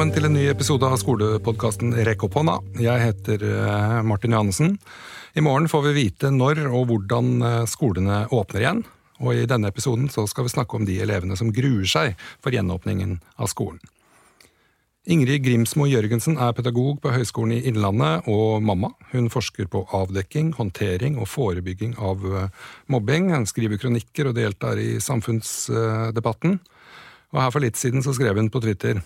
Velkommen til en ny episode av skolepodkasten Rekk opp hånda. Jeg heter eh, Martin Johannessen. I morgen får vi vite når og hvordan eh, skolene åpner igjen. Og i denne episoden skal vi snakke om de elevene som gruer seg for gjenåpningen av skolen. Ingrid Grimsmo Jørgensen er pedagog på Høgskolen i Innlandet og mamma. Hun forsker på avdekking, håndtering og forebygging av eh, mobbing. Hun skriver kronikker og deltar i samfunnsdebatten. Og her for litt siden så skrev hun på Twitter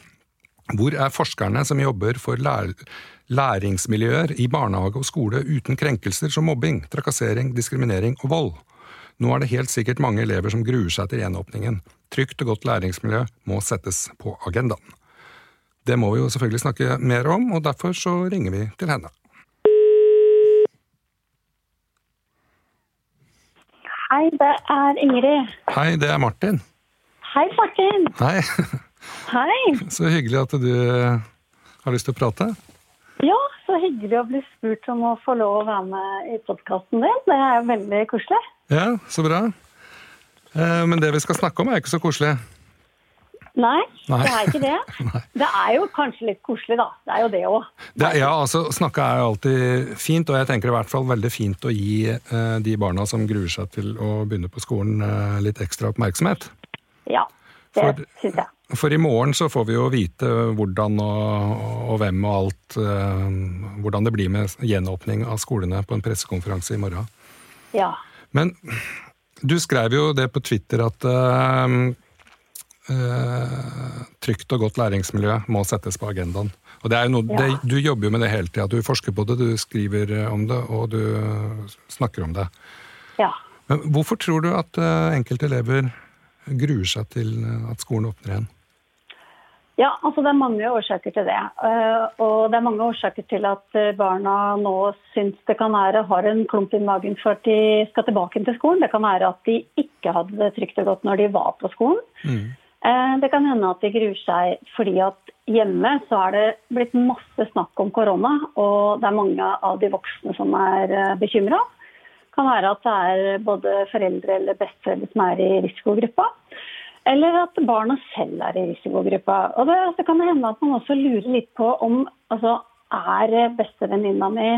hvor er forskerne som jobber for lær læringsmiljøer i barnehage og skole uten krenkelser som mobbing, trakassering, diskriminering og vold? Nå er det helt sikkert mange elever som gruer seg til gjenåpningen. Trygt og godt læringsmiljø må settes på agendaen. Det må vi jo selvfølgelig snakke mer om, og derfor så ringer vi til henne. Hei, det er Ingrid. Hei, det er Martin. Hei, Martin. Hei. Hei. Så hyggelig at du eh, har lyst til å prate. Ja, så hyggelig å bli spurt om å få lov å være med i podkasten din. Det er veldig koselig. Ja, så bra. Eh, Men det vi skal snakke om, er ikke så koselig. Nei, Nei. det er ikke det. Det er jo kanskje litt koselig, da. Det er jo det òg. Det, ja, altså, Snakke er alltid fint, og jeg tenker i hvert fall veldig fint å gi eh, de barna som gruer seg til å begynne på skolen, eh, litt ekstra oppmerksomhet. Ja, det syns jeg. For i morgen så får vi jo vite hvordan og, og hvem og alt eh, Hvordan det blir med gjenåpning av skolene på en pressekonferanse i morgen. Ja. Men du skrev jo det på Twitter at eh, eh, trygt og godt læringsmiljø må settes på agendaen. Og det er jo noe, Ja. det, Du jobber jo med det hele tida. Du forsker på det, du skriver om det, og du snakker om det. ja. Men hvorfor tror du at enkelte elever gruer seg til eh, at skolen åpner igjen? Ja, altså Det er mange årsaker til det. Eh, og det er mange årsaker til at eh, barna nå syns det kan være har en klump i magen for at de skal tilbake til skolen. Det kan være at de ikke hadde det trygt og godt når de var på skolen. Mm. Det kan hende at de gruer seg fordi at hjemme så er det blitt masse snakk om korona, og det er mange av de voksne som er bekymra. Kan være at det er både foreldre eller besteforeldre som er i risikogruppa. Eller at barna selv er i risikogruppa. Og det, så kan hende at man også lurer litt på om altså, er bestevenninna mi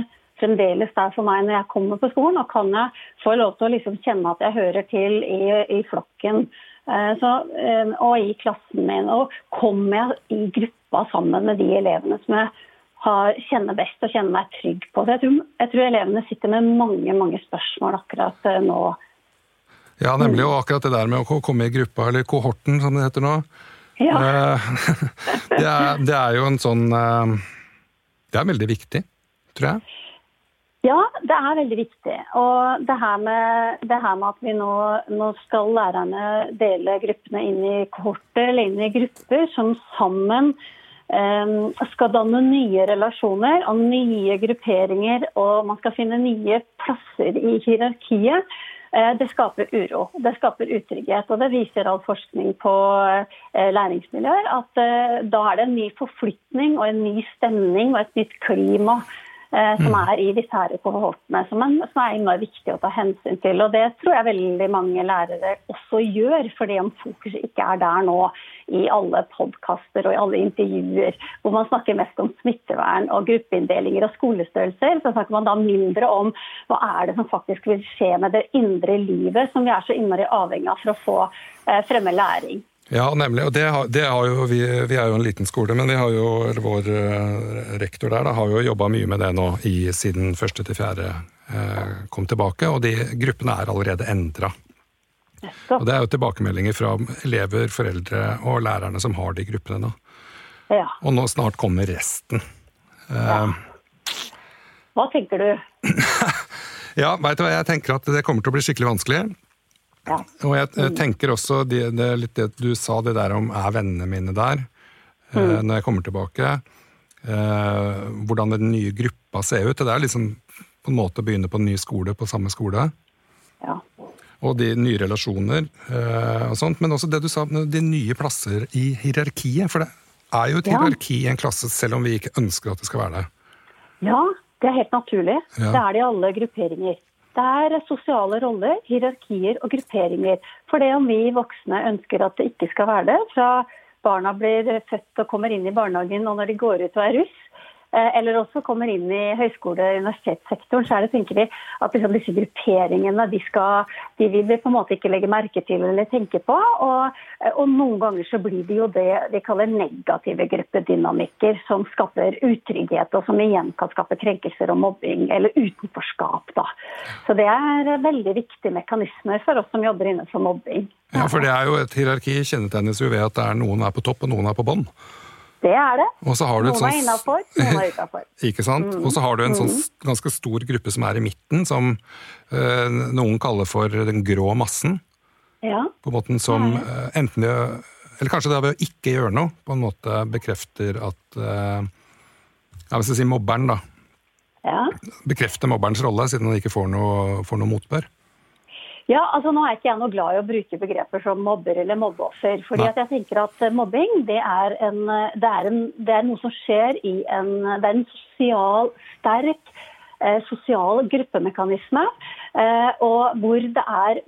fremdeles der for meg når jeg kommer på skolen, og kan jeg få lov til å liksom kjenne at jeg hører til i, i flokken eh, så, eh, og i klassen min. Og kommer jeg i gruppa sammen med de elevene som jeg har, kjenner best og kjenner meg trygg på. Jeg tror, jeg tror elevene sitter med mange mange spørsmål akkurat eh, nå. Ja, nemlig. Og akkurat det der med å komme i gruppa, eller kohorten som det heter nå. Ja. eh, det, er, det er jo en sånn eh, Det er veldig viktig, tror jeg. Ja, det er veldig viktig. Og det her med, det her med at vi nå, nå skal lærerne dele gruppene inn i kohorter eller inn i grupper som sammen skal danne nye relasjoner og nye grupperinger, og man skal finne nye plasser i hierarkiet. eh, Det skaper uro, det skaper utrygghet. Og det viser all forskning på eh, læringsmiljøer at eh, da er det en ny forflytning og en ny stemning og et nytt klima som er i disse her kohortene, som, som er innmari viktig å ta hensyn til. Og Det tror jeg veldig mange lærere også gjør, fordi om fokuset ikke er der nå i alle podkaster og i alle intervjuer hvor man snakker mest om smittevern og gruppeinndelinger og skolestørrelser, så snakker man da mindre om hva er det som faktisk vil skje med det indre livet som vi er så innmari avhengig av for å få eh, fremme læring. Ja, nemlig. Og det har, det har jo vi, vi er jo en liten skole, men vi har jo, eller vår eh, rektor der da, har jo jobba mye med det nå i, siden første til fjerde eh, kom tilbake, og de gruppene er allerede endra. Og det er jo tilbakemeldinger fra elever, foreldre og lærerne som har de gruppene nå. ja. Og nå snart kommer resten. Eh, Hva tenker du? ja, veit du hva, jeg tenker at det kommer til å bli skikkelig vanskelig. Ja. Og jeg, jeg tenker også det, det, litt det du sa, det der om er vennene mine der eh, når jeg kommer tilbake. Eh, hvordan den nye gruppa ser ut. Det er liksom på en måte å begynne på en ny skole på samme skole. Ja. Og de nye relasjoner eh, og sånt. Men også det du sa, de nye plasser i hierarkiet. For det er jo et Ja. hierarki i en klasse, selv om vi ikke ønsker at det skal være det. Ja, det er helt naturlig. Ja. Det er det i alle grupperinger. Det er sosiale roller, hierarkier og grupperinger. For det om vi voksne ønsker at det ikke skal være det, fra barna blir født og kommer inn i barnehagen, og når de går ut og er russ, eller også kommer inn i høyskole- og universitetssektoren, så er det, tenker vi at liksom disse grupperingene de, skal, de vil vi på en måte ikke legge merke til eller tenke på. Og, eh, og noen ganger så blir det jo det de kaller negative gruppedynamikker, som skaper utrygghet, og som igjen kan skape krenkelser og mobbing eller utenforskap. Da. Så det er veldig viktige mekanismer for oss som jobber innenfor mobbing. Ja, for det er jo et hierarki kjennetegnes jo ved at noen er på topp og noen er på bånn. Det er det. noen sånt... er innafor, noen er utafor. Ikke sant. Mm. Og så har du en sånn mm. ganske stor gruppe som er i midten, som uh, noen kaller for den grå massen. Ja. På en måte som uh, enten det Eller kanskje det ved å ikke gjøre noe, på en måte bekrefter at uh, Ja, hvis jeg sier mobberen, da. Ja. Bekrefter mobberens rolle, siden han ikke får noe, får noe motbør. Ja, altså Nå er ikke jeg noe glad i å bruke begreper som mobber eller mobbeoffer. fordi at jeg tenker at eh, mobbing det er, en, eh, det er, en, det er noe som skjer i en Det er en sosial, sterk eh, sosial gruppemekanisme. Eh, og hvor det er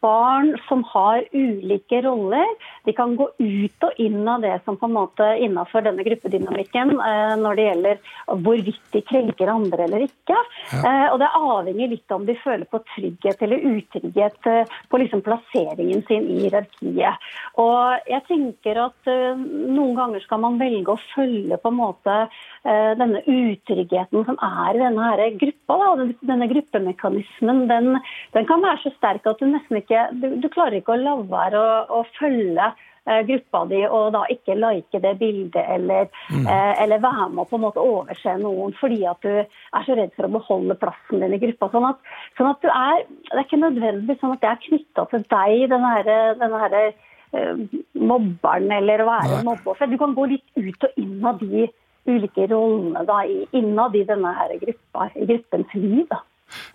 barn som har ulike roller. De kan gå ut og inn av det som på en måte innafor denne gruppedynamikken eh, når det gjelder hvorvidt de krenker andre eller ikke. Ja. Eh, og det avhenger litt om de føler på trygghet eller utrygghet eh, på liksom plasseringen sin i hierarkiet. Og jeg tenker at noen ganger skal man velge å følge på en måte denne utryggheten som er i denne her gruppa. Da. Denne gruppemekanismen den, den kan være så sterk at du nesten nesten ikke Du, du klarer ikke å la være å, å følge eh, gruppa di og da ikke like det bildet eller, mm. eh, eller være med å på en måte overse noen fordi at du er så redd for å beholde plassen din i gruppa. Sånn at, sånn at du er Det er ikke nødvendigvis sånn at det er knytta til deg, denne, her, denne her, eh, mobberen eller å være mobbeoffer. Du kan gå litt ut og inn av de ulike rollene da, innad i denne her gruppa, i gruppens liv. da.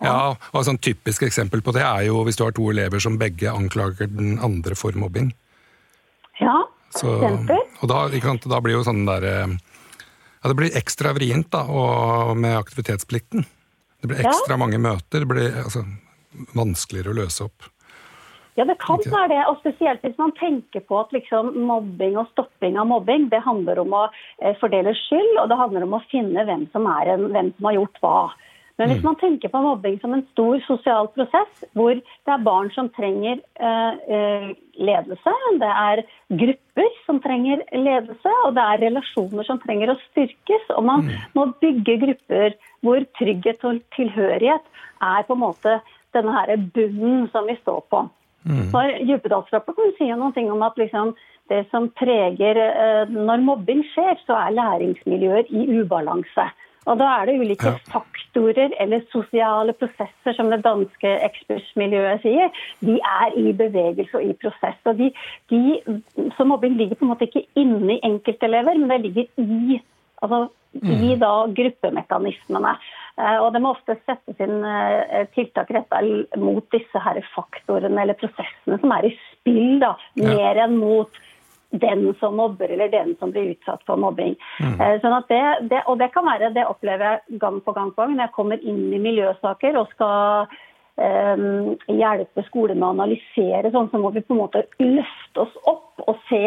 Ja, og et sånn typisk eksempel på det er jo hvis du har to elever som begge anklager den andre for mobbing. Ja, Så, og da, da, blir jo sånn der eh, Ja, det blir ekstra vrient da, og med aktivitetsplikten. Det blir ekstra ja. mange møter. Det blir altså, vanskeligere å løse opp. Ja, det kan være det. Og spesielt hvis man tenker på at liksom mobbing og stopping av mobbing det handler om å eh, fordele skyld, og det handler om å finne hvem som, en, hvem som har gjort hva. Men hvis mm. man tenker på mobbing som en stor sosial prosess, hvor det er barn som trenger uh, ledelse, det er grupper som trenger ledelse, og det er relasjoner som trenger å styrkes, og man mm. må bygge grupper hvor trygghet og tilhørighet er på en måte denne her bunnen som vi står på. Mm. For Djupedalsrapporten sier noen ting om at liksom, det som preger uh, Når mobbing skjer, så er læringsmiljøer i ubalanse. Og da er det ulike ja. faktorer eller sosiale prosesser, som det danske ekspertmiljøet sier. De er i bevegelse og i prosess. Og de, de, så mobbing ligger på en måte ikke inni enkeltelever, men det ligger i, altså, mm. i da, gruppemekanismene. Eh, og det må ofte settes inn eh, tiltak retta mot disse her faktorene eller prosessene som er i spill, da, mer enn mot den som mobber eller den som blir utsatt for mobbing. Mm. Eh, sånn det, det, og det kan være, det opplever jeg gang på gang på gang når jeg kommer inn i miljøsaker og skal um, hjelpe skoler med å analysere sånn, så må vi på en måte løfte oss opp og se,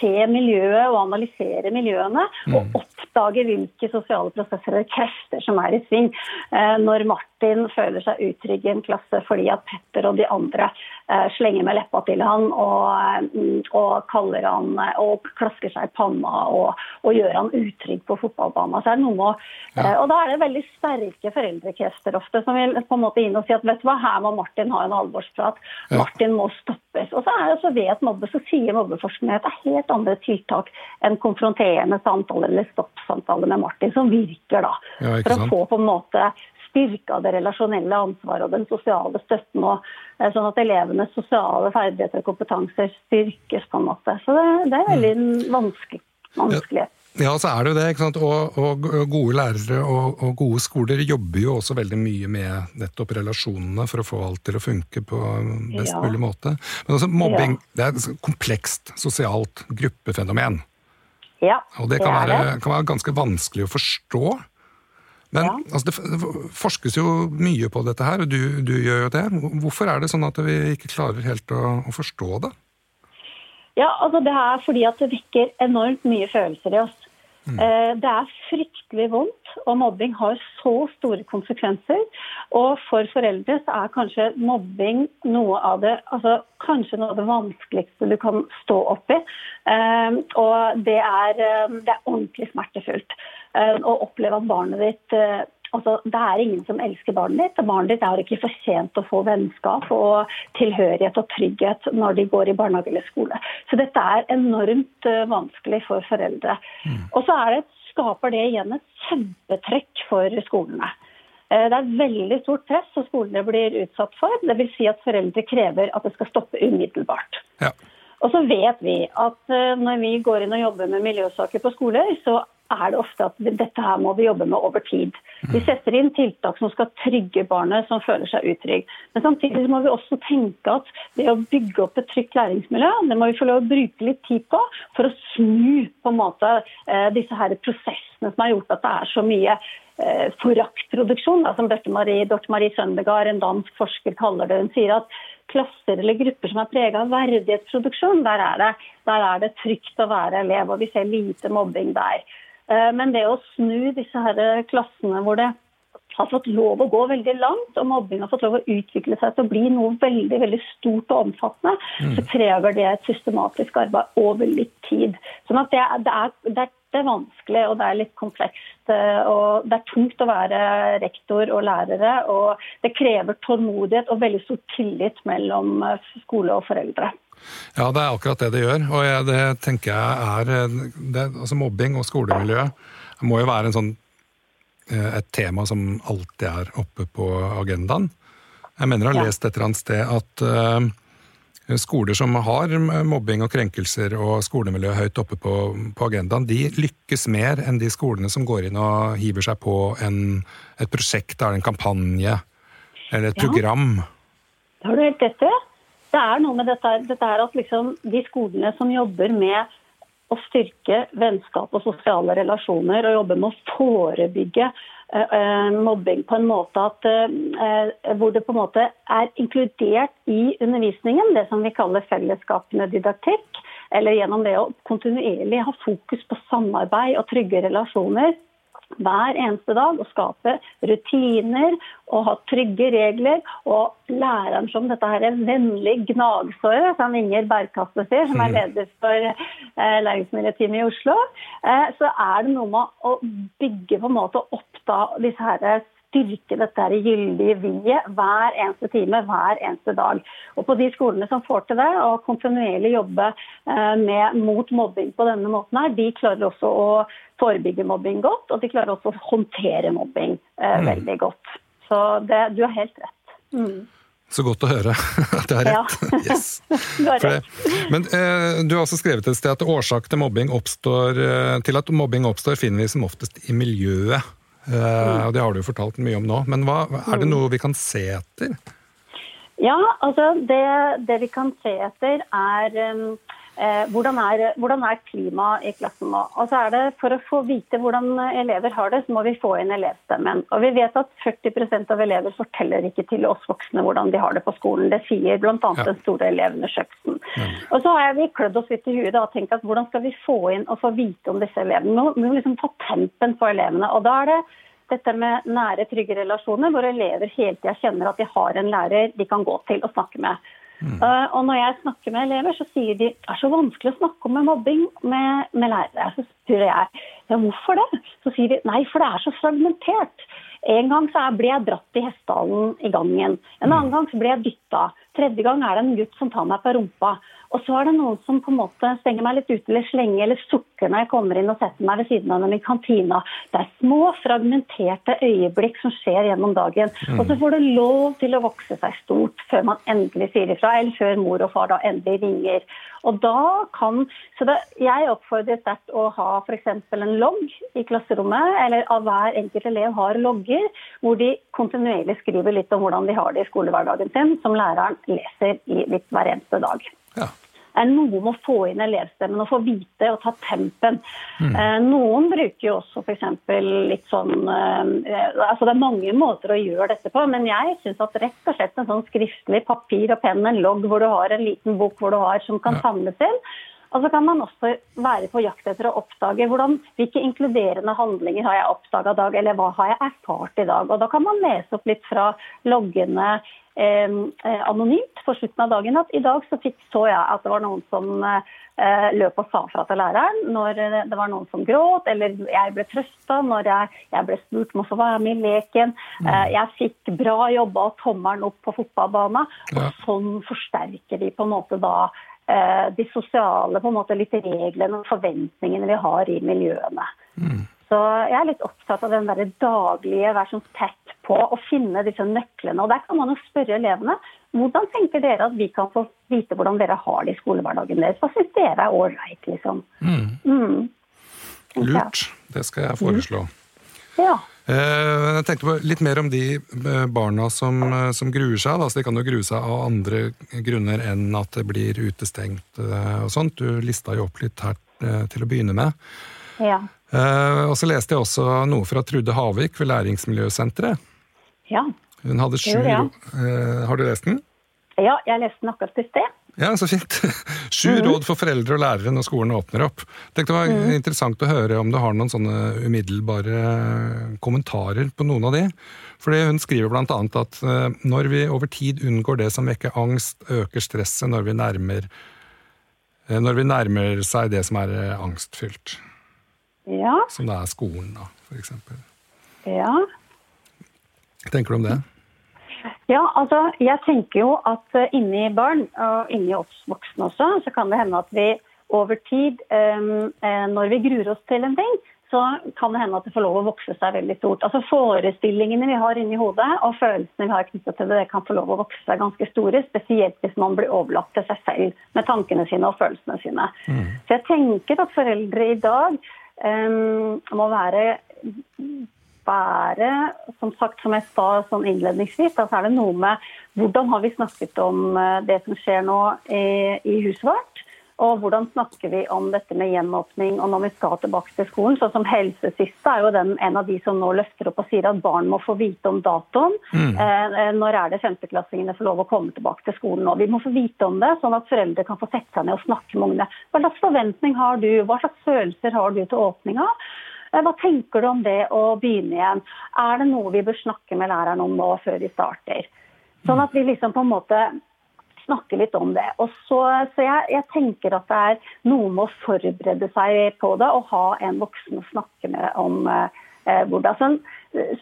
se miljøet og analysere miljøene. Mm. Og oppdage hvilke sosiale prosesser eller krefter som er i sving. Uh, når Martin føler seg utrygg i en klasse fordi at Petter og de andre Eh, slenger med leppa til han og, mm, og, kaller han eh, og klasker seg i panna og, og gjør han utrygg på fotballbanen. Så er det noe med, ja. Eh, og da er det veldig sterke foreldrekrefter ofte som vil på en måte inn og si at vet du hva, her må Martin ha en alvorsprat. Ja. Martin må stoppes. Og så er det så vet mobbe, så sier mobbeforskningen at det er helt andre tiltak enn konfronterende samtaler eller stoppsamtaler med Martin som virker da. Ja, for å få på en måte styrka det relasjonelle ansvaret og den sosiale støtten. Og, eh, sånn at elevenes sosiale ferdigheter og kompetanser styrkes. på en måte. Så det, det er veldig mm. vanskelig. vanskelig. Ja, så er det jo det. ikke sant? Og, og gode lærere og, og, gode skoler jobber jo også veldig mye med nettopp relasjonene for å få alt til å funke på best ja. mulig måte. Men altså, mobbing ja. det er et komplekst sosialt gruppefenomen. Ja, og det, kan, det være, kan være ganske vanskelig å forstå. Men ja. altså, det forskes jo mye på dette her, og du, du, gjør jo det. Hvorfor er det sånn at vi ikke klarer helt å, å forstå det? Ja, altså Det er fordi at det vekker enormt mye følelser i oss. Mm. Det er fryktelig vondt, og mobbing har så store konsekvenser. Og for foreldre så er kanskje mobbing noe av det altså kanskje noe av det vanskeligste du kan stå oppi. Og det er, det er ordentlig smertefullt å oppleve at barnet ditt Altså, det er ingen som elsker barnet ditt. og Barnet ditt er ikke fortjent å få vennskap og tilhørighet og trygghet når de går i barnehage eller skole. Så dette er enormt uh, vanskelig for foreldre. Mm. Og så det, skaper det igjen et kjempetrekk for skolene. Uh, det er veldig stort press som skolene blir utsatt for. Dvs. Si at foreldre krever at det skal stoppe umiddelbart. Ja. Og så vet vi at uh, når vi går inn og jobber med miljøsaker på skoler, så er det ofte at dette her må vi jobbe med over tid. Vi setter inn tiltak som skal trygge barnet som føler seg utrygg. Men samtidig må vi også tenke at det å bygge opp et trygt læringsmiljø, det må vi få lov å bruke litt tid på for å snu på en måte eh, disse her prosessene som har gjort at det er så mye eh, foraktproduksjon, som Dorte Marie, Dorte Marie Søndegard, en dansk forsker, kaller det. Hun sier at klasser eller grupper som er prega av verdighetsproduksjon, der er, det, der er det trygt å være elev, og vi ser lite mobbing der. Eh, men det å snu disse her klassene hvor det har fått lov å gå veldig langt, og mobbing har fått lov å utvikle seg til å bli noe veldig veldig stort og omfattende, mm. så krever det et systematisk arbeid over litt tid. Sånn at det, det, er, det, er, vanskelig og det er litt komplekst. Eh, og Det er tungt å være rektor og lærere, og det krever tålmodighet og veldig stor tillit mellom eh, skole og foreldre. Ja, det er akkurat det det gjør. Og jeg, det tenker jeg er det, altså Mobbing og skolemiljø må jo være sånn, eh, et tema som alltid er oppe på agendaen. Jeg mener jeg har lest et eller annet sted at uh, skoler som har mobbing og krenkelser og skolemiljø høyt oppe på, på, agendaen, de lykkes mer enn de skolene som går inn og hiver seg på en, et prosjekt, en kampanje eller et ja. program. Det har du helt rett i det er noe med dette, dette her at liksom de skolene som jobber med å styrke vennskap og sosiale relasjoner, og jobber med å forebygge uh, mobbing på en måte at, uh, hvor det på en måte er inkludert i undervisningen, det som vi kaller fellesskapende didaktikk, eller gjennom det å kontinuerlig ha fokus på samarbeid og trygge relasjoner, hver eneste dag og skape rutiner og ha trygge regler. Og læreren som dette her er vennlig gnagsåret, som Inger Bergkasse sier, som er mm. leder for eh, læringsmiljøteamet i Oslo, eh, så er det noe med å bygge på en måte opp da disse her styrke dette gyldige vi-et hver eneste time, hver eneste dag. Og på de skolene som får til det, og kontinuerlig jobbe eh, med, mot mobbing på denne måten her, de klarer også å forebygge mobbing godt, og de klarer også å håndtere mobbing eh, mm. veldig godt. Så det, du har helt rett. Mm. Så godt å høre at jeg har rett. Ja. Yes. Men eh, du har også skrevet et sted at årsak til, mobbing oppstår, eh, til at mobbing oppstår, finner vi som oftest i miljøet. Uh, og Det har du jo fortalt mye om nå. Men hva, er det noe vi kan se etter? Ja, altså det, det vi kan se etter, er um, hvordan, er, hvordan er klimaet i klassen nå? Og så er det For å få vite hvordan elever har det, så må vi få inn elevstemmen. Og Vi vet at 40% av elever forteller ikke til oss voksne hvordan de har det på skolen. Det sier bl.a. Ja. den store elevundersøkelsen. Ja. Og så har vi klødd oss litt i huet og tenkt at hvordan skal vi få inn og få vite om disse elevene? Vi må liksom ta tempen på elevene. og da er det dette med nære, trygge relasjoner, hvor elever hele tida kjenner at de har en lærer de kan gå til og snakke med. Mm. Uh, og når jeg snakker med elever, så sier de det er så vanskelig å snakke om mobbing med, med lærere. Så spør jeg ja, hvorfor det? Så sier de nei, for det er så fragmentert. En gang så ble jeg dratt i hestehalen i gangen. En annen mm. gang så ble jeg dytta. Tredje gang er det en gutt som tar meg på rumpa. Og så er det noen som på en måte stenger meg litt ute eller slenger eller sukker når jeg kommer inn og setter meg ved siden av dem i kantina. Det er små, fragmenterte øyeblikk som skjer gjennom dagen. Mm. Og så får det lov til å vokse seg stort før man endelig sier ifra, eller før mor og far da endelig ringer. Og da kan, så det, Jeg oppfordrer sterkt å ha f.eks. en logg i klasserommet, eller av hver enkelt elev har logger, hvor de kontinuerlig skriver litt om hvordan de har det i skolehverdagen sin, som læreren leser i litt hver eneste dag. Ja. er noe med å få inn elevstemmen og få vite og ta tempen. Mm. Eh, noen bruker jo også f.eks. litt sånn eh, altså Det er mange måter å gjøre dette på, men jeg syns at rett og slett en sånn skriftlig papir og penn, en logg hvor du har en liten bok hvor du har som kan samles inn. Og så kan man også være på jakt etter å oppdage hvordan, hvilke inkluderende handlinger har jeg oppdaga i dag, eller hva har jeg erfart i dag. Og Da kan man lese opp litt fra loggene Eh, eh, anonymt på slutten av dagen at i dag så, fikk, så jeg at det var noen som eh, løp og sa fra til læreren når det var noen som gråt, eller jeg ble trøsta når jeg, jeg, ble spurt om å få være med i leken. Eh, jeg fikk bra jobba og tommelen opp på fotballbanen. Og sånn forsterker de på en måte da de sosiale på en måte litt reglene og forventningene vi har i miljøene. Mm. Så jeg er litt opptatt av den der daglige, være sånn tett på å finne disse nøklene. Og der kan man jo spørre elevene hvordan tenker dere at vi kan få vite hvordan dere har det i skolehverdagen deres. Hva syns dere er ålreit, liksom? Mm. Mm. Lurt. Det skal jeg foreslå. Ja. Eh, jeg tenkte på litt mer om de eh, barna som, eh, som gruer seg. Altså, de kan jo grue seg av andre grunner enn at det blir utestengt og sånt. Du lista jo opp litt her til å begynne med. Ja. Og så leste jeg også noe fra Trude Havik ved Læringsmiljøsenteret. Ja. Hun hadde sju ja. Har du lest den? Ja, jeg leste den akkurat i sted. Ja, så fint. Sju mm. råd for foreldre og lærere når skolen åpner opp. Det var mm. interessant å høre om du har noen sånne umiddelbare kommentarer på noen av de. Fordi Hun skriver bl.a. at uh, når vi over tid unngår det som vekker angst, øker stresset når vi nærmer, uh, når vi nærmer seg det som er angstfylt. Ja. Som det er skolen, da, f.eks. Ja. Tenker du om det? Ja, altså, jeg tenker jo at uh, inni barn, og inni oss voksne også, så kan det hende at vi over tid, um, uh, når vi gruer oss til en ting, så kan det hende at det får lov å vokse seg veldig stort. Altså Forestillingene vi har inni hodet og følelsene vi har knyttet til det, det kan få lov å vokse seg ganske store. Spesielt hvis man blir overlatt til seg selv med tankene sine og følelsene sine. Mm. Så jeg tenker at foreldre i dag um, må være være, som sagt, som jeg sa sånn innledningsvis, altså er det noe med hvordan har vi snakket om eh, det som skjer nå i, i huset vårt? Og hvordan snakker vi om dette med gjenåpning og når vi skal tilbake til skolen? Sånn som Helsesiste er jo den, en av de som nå løfter opp og sier at barn må få vite om datoen. Mm. Eh, eh når er det femteklassingene får lov å komme tilbake til skolen nå? Vi må få vite om det, sånn at foreldre kan få sette seg ned og snakke med ungene. Hva slags forventning har du, hva slags følelser har du til åpninga? Eh, hva tenker du om det å begynne igjen? Er det noe vi bør snakke med læreren om nå før vi starter? Sånn at vi liksom på en måte snakker litt om det. Og så, så jeg, jeg, tenker at det er noe med å forberede seg på det og ha en voksen å snakke med om eh, hvordan. Sånn,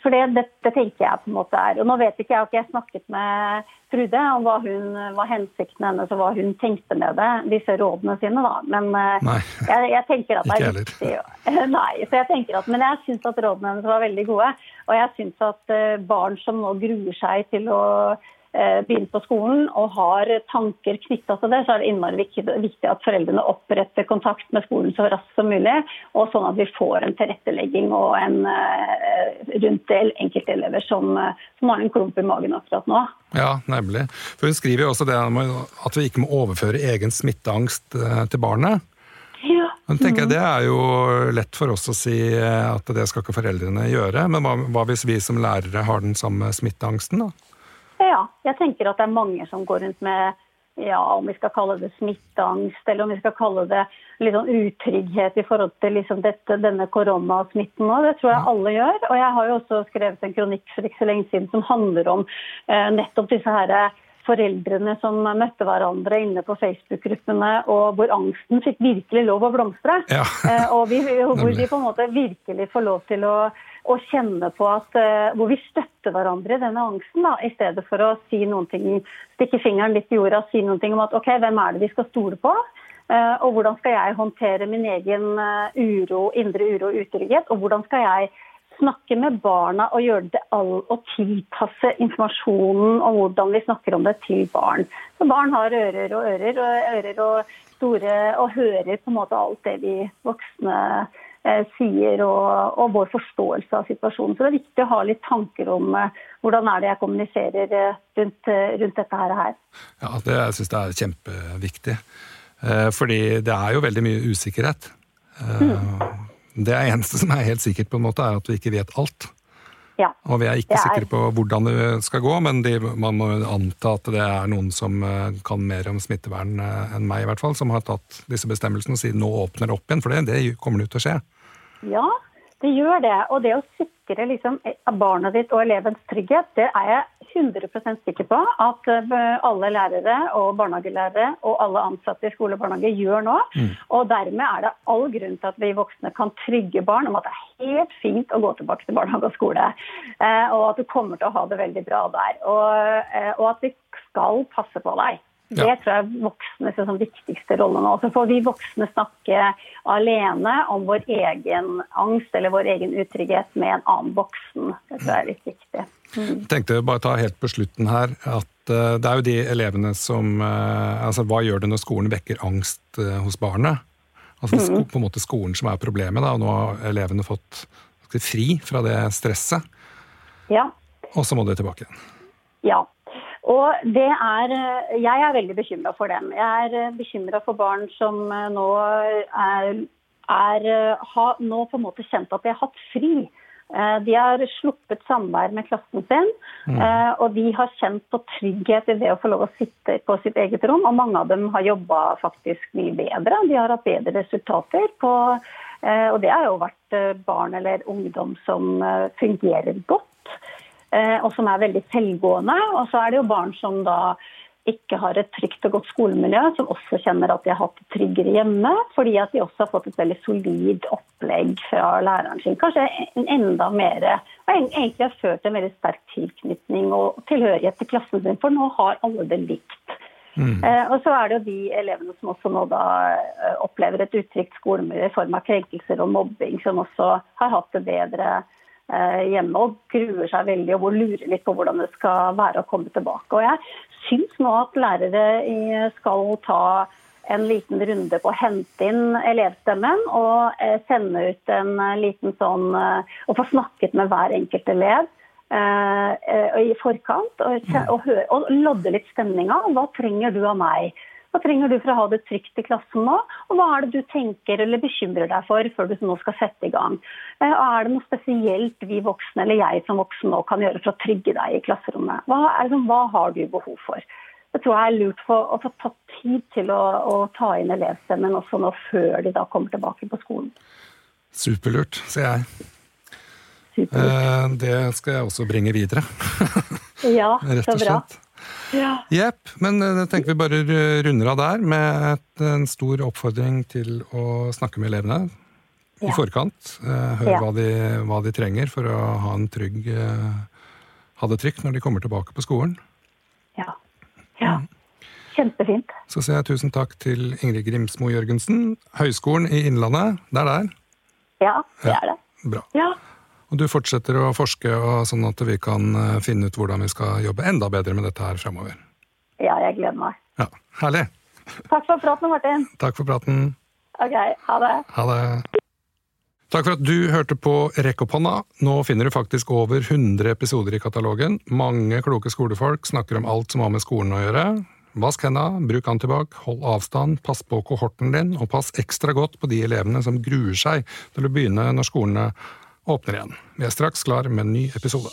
for det, det, det, tenker jeg på en måte er. Og nå vet ikke jeg at jeg snakket med Trude om hva, hun, hva hensikten hennes og hva hun tenkte med det, disse rådene sine, da. Men eh, jeg, jeg, tenker at det er viktig. Nei, så jeg tenker at, Men jeg syns at rådene hennes var veldig gode. Og jeg syns at eh, barn som nå gruer seg til å Eh, begynt på skolen og har tanker knytta til det, så er det innmari viktig, at foreldrene oppretter kontakt med skolen så raskt som mulig, og sånn at vi får en tilrettelegging og en uh, rundt del enkeltelever som, uh, som har en klump i magen akkurat nå. Ja, nemlig. For Hun skriver jo også det at vi ikke må overføre egen smitteangst til barnet. Ja. Men tenker jeg Det er jo lett for oss å si at det skal ikke foreldrene gjøre. Men hva, hva hvis vi som lærere har den samme smitteangsten? da? Ja, jeg tenker at det er mange som går rundt med ja, om vi skal kalle det smitteangst, eller om vi skal kalle det sånn utrygghet i forhold til liksom dette, denne koronasmitten nå. Det tror jeg alle gjør. Og jeg har jo også skrevet en kronikk for ikke så lenge siden som handler om eh, nettopp disse her foreldrene som møtte hverandre inne på Facebook-gruppene, og hvor angsten fikk virkelig lov å blomstre. Ja. eh, og vi, hvor vi på en måte virkelig får lov til å å kjenne på at uh, hvor vi støtter hverandre i denne angsten, da, i stedet for å si noen ting, stikke fingeren litt i jorda og si noen ting om at ok, hvem er det vi skal stole på? Uh, og hvordan skal jeg håndtere min egen uro, indre uro og utrygghet? Og hvordan skal jeg snakke med barna og gjøre det all, og tilpasse informasjonen om hvordan vi snakker om det til barn. Så barn har ører og ører og ører og store og hører på en måte alt det vi voksne Eh, sier og, og, vår forståelse av situasjonen. Så det er viktig å ha litt tanker om eh, hvordan er det jeg kommuniserer uh, rundt, uh, rundt, dette her. Ja, det, Jeg syns det er kjempeviktig. Eh, fordi det er jo veldig mye usikkerhet. Mm. Det eneste som er helt sikkert, på en måte, er at vi ikke vet alt. Ja. Og vi er ikke er... sikre på hvordan det skal gå, men de, man må anta at det er noen som kan mer om smittevern enn meg, i hvert fall, som har tatt disse bestemmelsene og sier nå åpner det opp igjen, for det, det kommer det til å skje. Ja, det gjør det. Og det å sikre liksom, barna ditt og elevens trygghet, det er jeg 100% sikker på at eh, alle lærere og barnehagelærere og alle ansatte i skole og barnehage gjør nå. Mm. Og dermed er det all grunn til at vi voksne kan trygge barn om at det er helt fint å gå tilbake til barnehage og skole. Eh, og at du kommer til å ha det veldig bra der. Og, eh, og at vi skal passe på deg. Det ja. tror jeg er voksnes sånn viktigste rolle nå. Så får vi voksne snakke alene om vår egen angst eller vår egen utrygghet med en annen voksen. Det tror jeg er litt viktig. Mm. Tenkte bare ta helt på slutten her at uh, det er jo de elevene som uh, altså Hva gjør det når skolen vekker angst uh, hos barnet? Altså mm. på en måte skolen som er problemet, da, og nå har elevene fått fri fra det stresset. Ja. Og så må de tilbake igjen. Ja. Og det er Jeg er veldig bekymra for dem. Jeg er eh, bekymra for barn som eh, nå er, er eh, har nå på en måte kjent at de har hatt fri. De har sluppet samvær med klassen sin, mm. og de har kjent på trygghet i det å få lov å sitte på sitt eget rom. Og mange av dem har jobba faktisk mye bedre. De har hatt bedre resultater. På, og det har jo vært barn eller ungdom som fungerer godt. Eh, og som er veldig selvgående. Og så er det jo barn som da ikke har et trygt og godt skolemiljø, som også kjenner at de har hatt det tryggere hjemme, fordi at de også har fått et veldig solid opplegg fra læreren sin. Kanskje en enda mer Og egentlig har ført en veldig sterk tilknytning og tilhørighet til klassen sin, for nå har alle det likt. Mm. Eh, og så er det jo de elevene som også nå da eh, opplever et utrygt skolemiljø i form av krenkelser og mobbing, som også har hatt det bedre hjemme og gruer seg veldig og lurer litt på hvordan det skal være å komme tilbake. Og jeg syns nå at lærere skal ta en liten runde på å hente inn elevstemmen og eh, sende ut en eh, liten sånn Og få snakket med hver enkelt elev i forkant og, og, og lodde litt stemninga. Hva trenger du av meg? Hva trenger du for å ha det trygt i klassen nå? Og hva er det du tenker eller bekymrer deg for før du nå skal sette i gang? Og eh, er det noe spesielt vi voksne eller jeg som voksen nå kan gjøre for å trygge deg i klasserommet? Hva, det, hva har du behov for? Det tror jeg er lurt for å få tatt tid til å, å ta inn elevstemmen også nå før de da kommer tilbake på skolen. Superlurt, sier jeg. Superlurt. Eh, det skal jeg også bringe videre. ja, så bra. Jepp. Ja. Men eh, jeg tenker vi bare runder av der med et, en stor oppfordring til å snakke med elevene ja. i forkant. Eh, høre ja. hva, de, hva, de, trenger for å ha, en trygg, eh, ha det trygt når de kommer tilbake på skolen. Ja. ja. Mm. Kjempefint. Så sier jeg tusen takk til Ingrid Grimsmo Jørgensen. Høgskolen i Innlandet, det er der? Ja, det er det. Bra. Og du fortsetter å forske sånn at vi kan eh, finne ut hvordan vi skal jobbe enda bedre med dette her fremover. Ja, jeg gleder meg. Ja, Herlig. Takk for praten, Martin. Takk for praten. Ok, ha det. Ha det. Takk for at du hørte på Rekk opp hånda. Nå finner du faktisk over 100 episoder i katalogen. Mange kloke skolefolk snakker om alt som har med skolen å gjøre. Vask henda, bruk antibac, hold avstand, pass på kohorten din, og pass ekstra godt på de elevene som gruer seg til å begynne når skolene åpner igjen. Vi er straks klar med en ny episode.